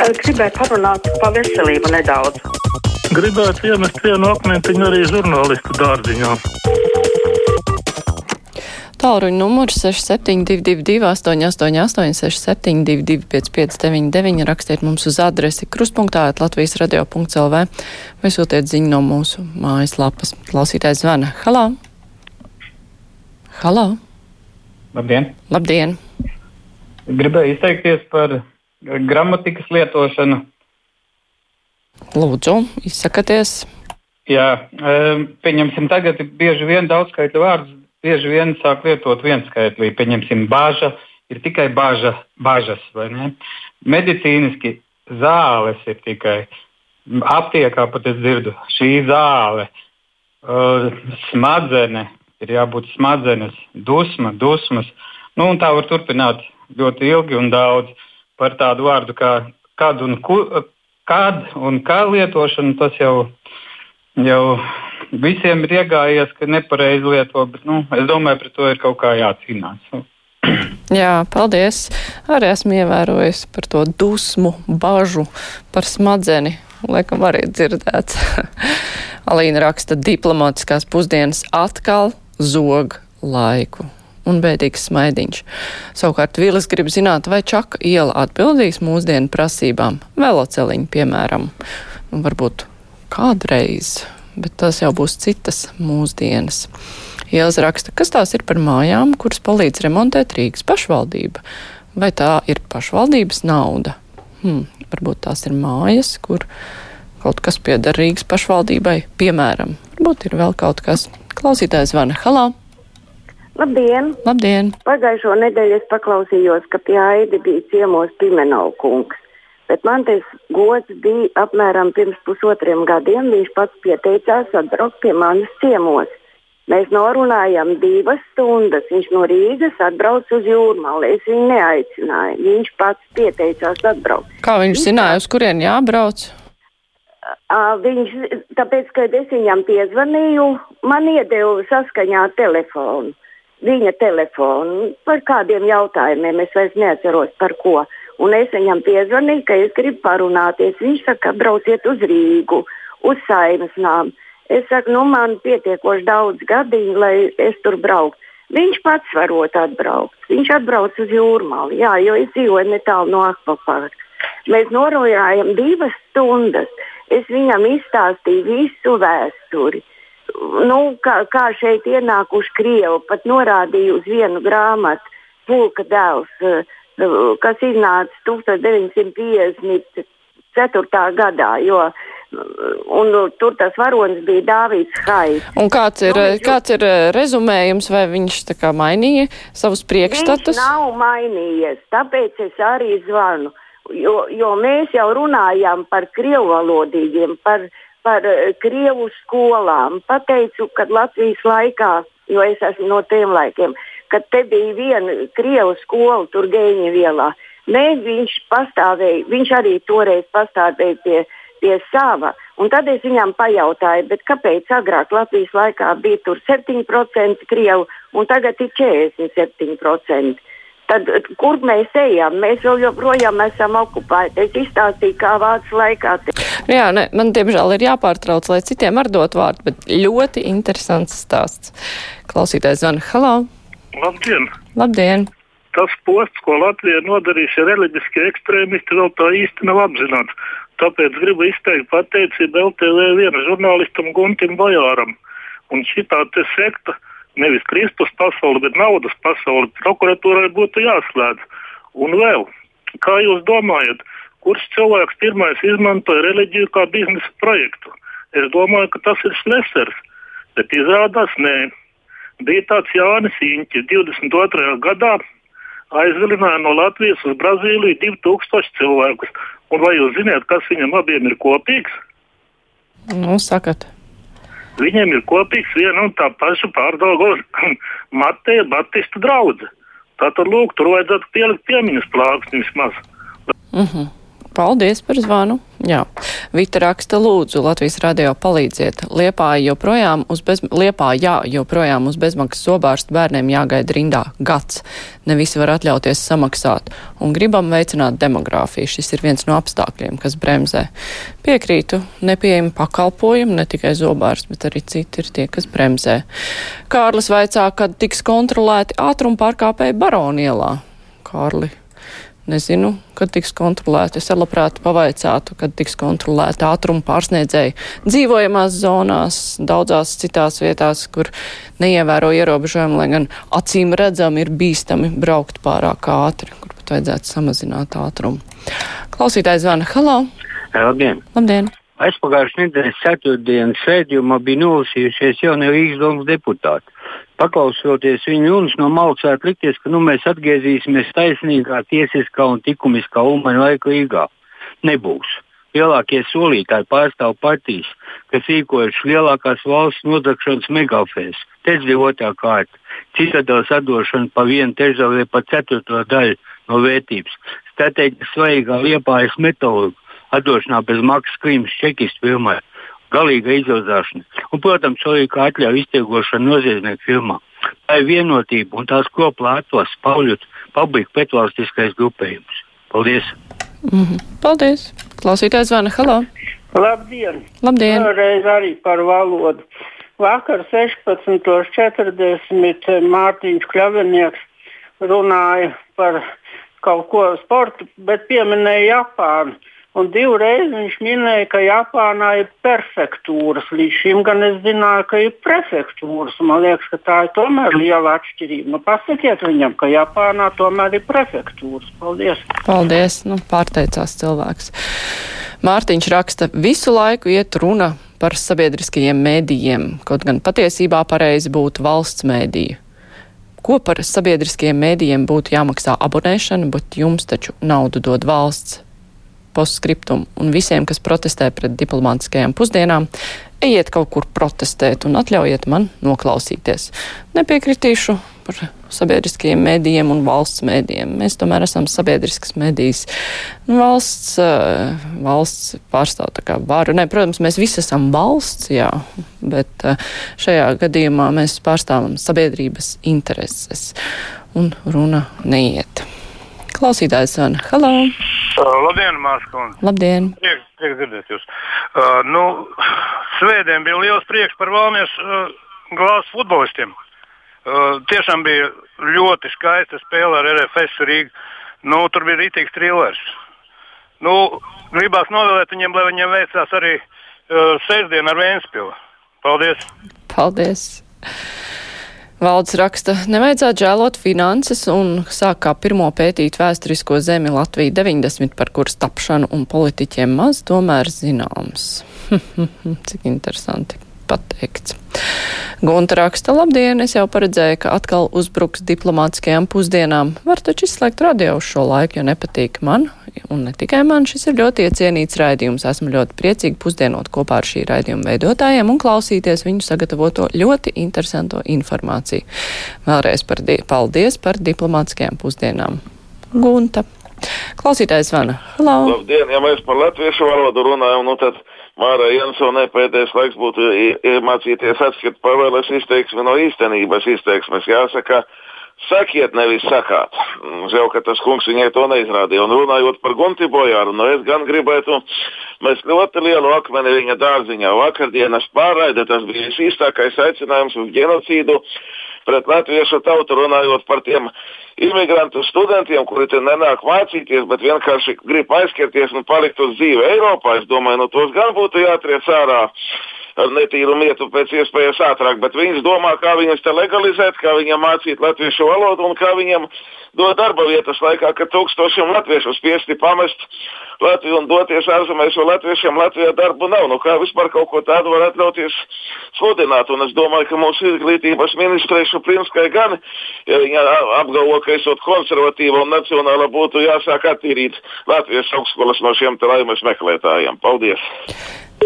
Gribēju parunāt par veselību nedaudz. Gribētu iemest vienu akmentiņu arī žurnālistu dārziņā. Tālruņa numurs 6722, 888, 672, 559, rakstiet mums uz adresi krustpunktā, Latvijas radio.clv vai sūtiet ziņu no mūsu mājaslapas. Klausītājs zvana. Halā! Halā! Labdien! Labdien! Gribēju izteikties par gramatikas lietošanu. Lūdzu, izsakaties! Jā, pieņemsim, tagad bieži vien daudzskaitļu vārdus bieži vien sāk lietot vienskaitlī. Pieņemsim, bāža ir tikai bāža, bāžas, vai ne? Medicīniski zāles ir tikai aptiekā, pat es dzirdu, šī zāle, smadzene, ir jābūt smadzenes, dusma, dusmas. Nu, tā var turpināt ļoti ilgi un daudz par tādu vārdu kā kad un, ku, kad un kā lietošanu. Tas jau, jau visiem ir iegājies, ka nepareizi lieto, bet nu, es domāju, par to ir kaut kā jācīnās. Jā, paldies. Arī esmu ievērojis par to dusmu, bažu, par smadzeni. Laikam arī dzirdēts. Alīna raksta diplomātiskās pusdienas atkal zog laiku. Un bēdīgs smaidiņš. Savukārt Vīlis grib zināt, vai Čaka iela atbildīs mūsdienu prasībām, veloceliņu piemēram. Varbūt kādreiz bet tas jau būs citas mūsdienas. Ielas raksta, kas tās ir par mājām, kuras palīdz remontēt Rīgas pašvaldība. Vai tā ir pašvaldības nauda? Hmm, varbūt tās ir mājas, kur kaut kas pieder Rīgas pašvaldībai, piemēram. Varbūt ir vēl kaut kas. Klausītājs zvana Halā. Labdien! Labdien! Pagājušo nedēļu es paklausījos, ka pie Aidi bija ciemos Pimenovkungs. Bet man tas gods bija apmēram pirms pusotriem gadiem. Viņš pats pieteicās atbraukt pie manis ciemos. Mēs norunājām divas stundas. Viņš no Rīgas atbrauca uz jūrmālu. Es viņu neaicināju. Viņš pats pieteicās atbraukt. Kā viņš zināja, uz kurien jābrauc? Viņš, tāpēc, kad es viņam piezvanīju, man iedeva saskaņā telefonu. Viņa telefonu par kādiem jautājumiem. Es vairs neatceros par ko. Uh, Un es viņam piezvanīju, ka es gribu parunāties. Viņš saka, brauciet uz Rīgu, uz saimnes nāmu. Es saku, nu man pietiekoši daudz gadiņu, lai es tur brauktu. Viņš pats varot atbraukt. Viņš atbrauc uz jūrmāli, jā, jo es dzīvoju netālu no akvaparka. Mēs norojājām divas stundas. Es viņam izstāstīju visu vēsturi. Nu, kā, kā šeit ienākuši Krievi, pat norādīju uz vienu grāmatu, Pulka dēls. Uh, kas iznāca 1954. gadā. Jo, un, tur tas varonis bija Dāvids Haids. Un kāds ir, nu, kāds ir eh, rezumējums, vai viņš tā kā mainīja savus priekšstatus? Viņš nav mainījies, tāpēc es arī zvanu. Jo, jo mēs jau runājām par krievvalodīgiem, par, par eh, krievu skolām. Pateicu, ka Latvijas laikā, jo es esmu no tiem laikiem, kad te bija viena krievu skola, tur Gēņa vielā. Nē, viņš pastāvēja, viņš arī toreiz pastāvēja pie, pie sava. Un tad es viņam pajautāju, kāpēc agrāk Latvijas laikā bija 7% krievu un tagad ir 47%. Tad, kur mēs ejam? Mēs vēl joprojām esam okupēti. Es izstāstīju, kā vācu laikā. Jā, ne, man diemžēl ir jāpārtrauc, lai citiem ar dot vārdu, bet ļoti interesants stāsts. Klausītājs zvana Halā! Labdien! Labdien. Tas posts, ko Latvija nodarījusi reliģiskie ekstrēmisti, vēl tā īsti nav apzināts. Tāpēc gribu izteikt pateicību LTV viena žurnālistam Guntim Bajāram. Un šī tā sekta, nevis Kristus pasaule, bet naudas pasaule, prokuratūrai būtu jāslēdz. Un vēl, kā jūs domājat, kurš cilvēks pirmais izmantoja reliģiju kā biznesa projektu? Es domāju, ka tas ir Slesers, bet izrādās nē bija tāds Jānis Inķis 22. gadā aizvilināja no Latvijas uz Brazīliju 2000 cilvēkus. Un vai jūs zināt, kas viņam abiem ir kopīgs? Nu, sakat. Viņiem ir kopīgs viena un tā paša pārdaugovas Mateja Batista draudze. Tātad, lūk, tur vajadzētu pielikt piemiņas plāksni vismaz. Uh mhm. -huh. Paldies par zvanu. Jā. Vita raksta lūdzu Latvijas radio palīdziet. Liepā joprojām uz, bez, Liepā, jā, joprojām uz bezmaksas zobārstu bērniem jāgaida rindā gads. Ne visi var atļauties samaksāt. Un gribam veicināt demogrāfiju. Šis ir viens no apstākļiem, kas bremzē. Piekrītu, nepieejami pakalpojumi, ne tikai zobārsts, bet arī citi ir tie, kas bremzē. Kārlis vaicā, kad tiks kontrolēti ātruma pārkāpēji Baronielā. Kārli, nezinu, kad tiks kontrolēti. Es labprāt pavaicātu, kad tiks kontrolēti ātruma pārsniedzēji dzīvojamās zonās, daudzās citās vietās, kur neievēro ierobežojumu, lai gan acīm redzami ir bīstami braukt pārāk ātri, kur pat vajadzētu samazināt ātrumu. Klausītājs zvana. Halo! Labdien! Labdien! Aizpagājušajā nedēļas ceturtdienas sēdījumā bija nolasījušies jaunie Rīgas domas deputāti paklausoties viņu runas no malas, varētu likties, ka nu, mēs atgriezīsimies taisnīgā, tiesiskā un likumiskā līmeņa laika Rīgā. Nebūs. Lielākie solītāji pārstāv partijas, kas rīkojušas lielākās valsts nodakšanas megafēs, tecdzīvotā kārta, citadēļas atdošana pa vienu vai pa ceturto daļu no vērtības, strateģiski svarīgā liepājas metodu atdošanā bez maksas Krimas čekistu firmai galīga izaudzēšana. Un, protams, arī kā atļauja iztiegošana noziedznieku firmā. Tā ir vienotība un tās kopā atvas pauļot publiku pretvalstiskais grupējums. Paldies! Mm -hmm. Paldies! Klausītājs zvana. Halo! Labdien! Labdien! Vēlreiz arī par valodu. Vakar 16.40 Mārtiņš Kļavinieks runāja par kaut ko sportu, bet pieminēja Japānu. Un divreiz viņš minēja, ka Japānā ir prefektūras. Līdz šim gan es zināju, ka ir prefektūras. Man liekas, ka tā ir tomēr liela atšķirība. Nu, pasakiet viņam, ka Japānā tomēr ir prefektūras. Paldies! Paldies! Nu, pārteicās cilvēks. Mārtiņš raksta, visu laiku iet runa par sabiedriskajiem mēdījiem, kaut gan patiesībā pareizi būtu valsts mēdīja. Ko par sabiedriskajiem mēdījiem būtu jāmaksā abonēšana, bet jums taču naudu dod valsts? Postskriptum un visiem, kas protestē pret diplomātiskajām pusdienām, ejiet kaut kur protestēt un atļaujiet man noklausīties. Nepiekritīšu par sabiedriskajiem mēdījiem un valsts mēdījiem. Mēs tomēr esam sabiedriskas mēdījis. Nu, valsts, eh, valsts pārstāv tā kā varu. Nē, protams, mēs visi esam valsts, jā, bet eh, šajā gadījumā mēs pārstāvam sabiedrības intereses. Un runa neiet. Klausītājs zvana. Halo! Uh, labdien, Mārskundze! Labdien! Prieks, prieks dzirdēt jūs. Uh, nu, svētdien bija liels prieks par Valmies uh, glāzes futbolistiem. Uh, tiešām bija ļoti skaista spēle ar RFS Rīgu. Nu, tur bija rītīgs trilers. Nu, gribās novēlēt viņiem, lai viņiem veicās arī uh, sestdien ar Vēnspili. Paldies! Paldies! Valdes raksta, nevajadzētu žēlot finanses un sāk kā pirmo pētīt vēsturisko zemi Latviju 90, par kuras tapšanu un politiķiem maz tomēr zināms. Cik interesanti pateikts. Gunta raksta, labdien, es jau paredzēju, ka atkal uzbruks diplomātiskajām pusdienām. Var taču izslēgt radio uz šo laiku, jo nepatīk man, un ne tikai man, šis ir ļoti iecienīts raidījums. Esmu ļoti priecīgi pusdienot kopā ar šī raidījuma veidotājiem un klausīties viņu sagatavoto ļoti interesanto informāciju. Vēlreiz par paldies par diplomātiskajām pusdienām. Gunta. Klausītājs Vana. Halo. Labdien, ja mēs par latviešu valodu runājam, nu tad Mārai Jansonai pēdējais laiks būtu iemācīties atšķirt pavēles izteiksmi no īstenības izteiksmes. Jāsaka, sakiet, nevis sakāt. Žēl, ka tas kungs viņai to neizrādīja. Un runājot par Gunti Bojāru, nu es gan gribētu, mēs ļoti lielu akmeni viņa dārziņā. Vakardienas pārraide, tas bija visīstākais aicinājums uz genocīdu pret latviešu tautu runājot par tiem imigrantu studentiem, kuri te nenāk mācīties, bet vienkārši grib aizskarties un palikt uz dzīvi Eiropā. Es domāju, nu tos gan būtu jātriec ārā ar netīru mietu pēc iespējas ātrāk, bet viņas domā, kā viņas te legalizēt, kā viņam mācīt latviešu valodu un kā viņam dot darba vietas laikā, kad tūkstošiem latviešu spiesti pamest Latviju un doties ārzemēs, jo latviešiem Latvijā darbu nav. Nu, kā vispār kaut ko tādu var atļauties sludināt? Un es domāju, ka mūsu izglītības ministrei Šuplinskai gan, ja viņa apgalvo, ka esot konservatīva un nacionāla, būtu jāsāk attīrīt Latvijas augstskolas no šiem te laimes meklētājiem. Paldies!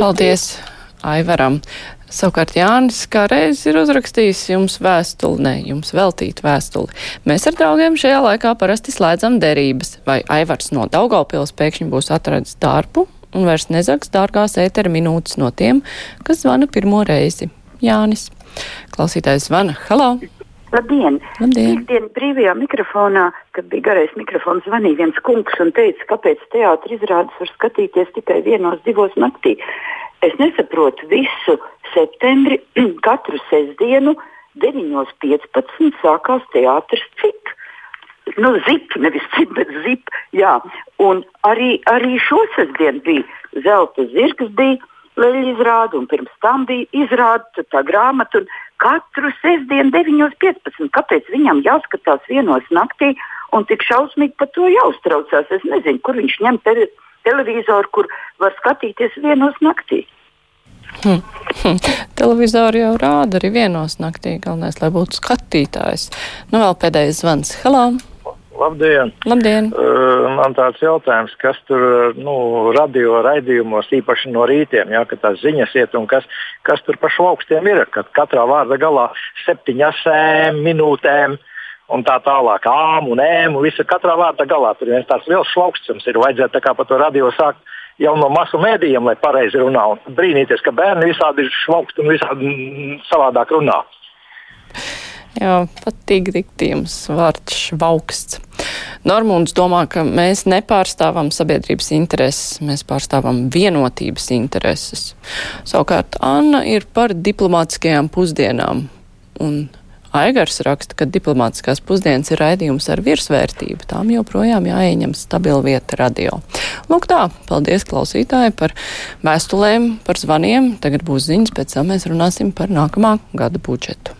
Paldies! Aivaram. Savukārt Jānis kā reiz ir uzrakstījis jums vēstuli, ne jums veltīt vēstuli. Mēs ar draugiem šajā laikā parasti slēdzam derības, vai Aivars no Daugaupils pēkšņi būs atradis darbu un vairs nezags dārgās ētera minūtes no tiem, kas zvana pirmo reizi. Jānis. Klausītājs zvana. Halo! Labdien! Labdien. Piektdien brīvajā mikrofonā, kad bija garais mikrofons, zvanīja viens kungs un teica, kāpēc teātris izrādes var skatīties tikai vienos divos naktī. Es nesaprotu visu septembri, katru sestdienu, 9.15. sākās teātris cik. Nu, zip, nevis cip, bet zip. Jā. Un arī, arī šo sestdienu bija zelta zirgs, bija leļa izrāde, un pirms tam bija izrāde tā grāmata. Katru sestdienu 9.15. Kāpēc viņam jāskatās vienos naktī un tik šausmīgi par to jāuztraucās? Es nezinu, kur viņš ņem te televizoru, kur var skatīties vienos naktī. Hmm. Hmm. Televizoru jau rāda arī vienos naktī. Galvenais, lai būtu skatītājs. Nu, vēl pēdējais zvans. Hello! Labdien! Labdien. Uh, man tāds jautājums, kas tur nu, radio raidījumos, īpaši no rītiem, ja, kad tās ziņas iet, un kas, kas tur pa šaukstiem ir, kad katrā vārda galā septiņas minūtēm. Un tā tālāk, ām un ēm, un viss ir katrā vārda galā. Tur viens tāds liels šauksts ir. Vajadzētu tā kā pa to radio sākt jau no masu mēdījiem, lai pareizi runā. Un brīnīties, ka bērni visādi ir šauksti un visādi savādāk runā. Jā, patīk diktījums vārds švauksts. Normūns domā, ka mēs nepārstāvam sabiedrības intereses, mēs pārstāvam vienotības intereses. Savukārt Anna ir par diplomātiskajām pusdienām. Un Aigars raksta, ka diplomātiskās pusdienas ir raidījums ar virsvērtību. Tām joprojām jāieņem stabila vieta radio. Lūk tā, paldies klausītāji par vēstulēm, par zvaniem. Tagad būs ziņas, pēc tam mēs runāsim par nākamā gada budžetu.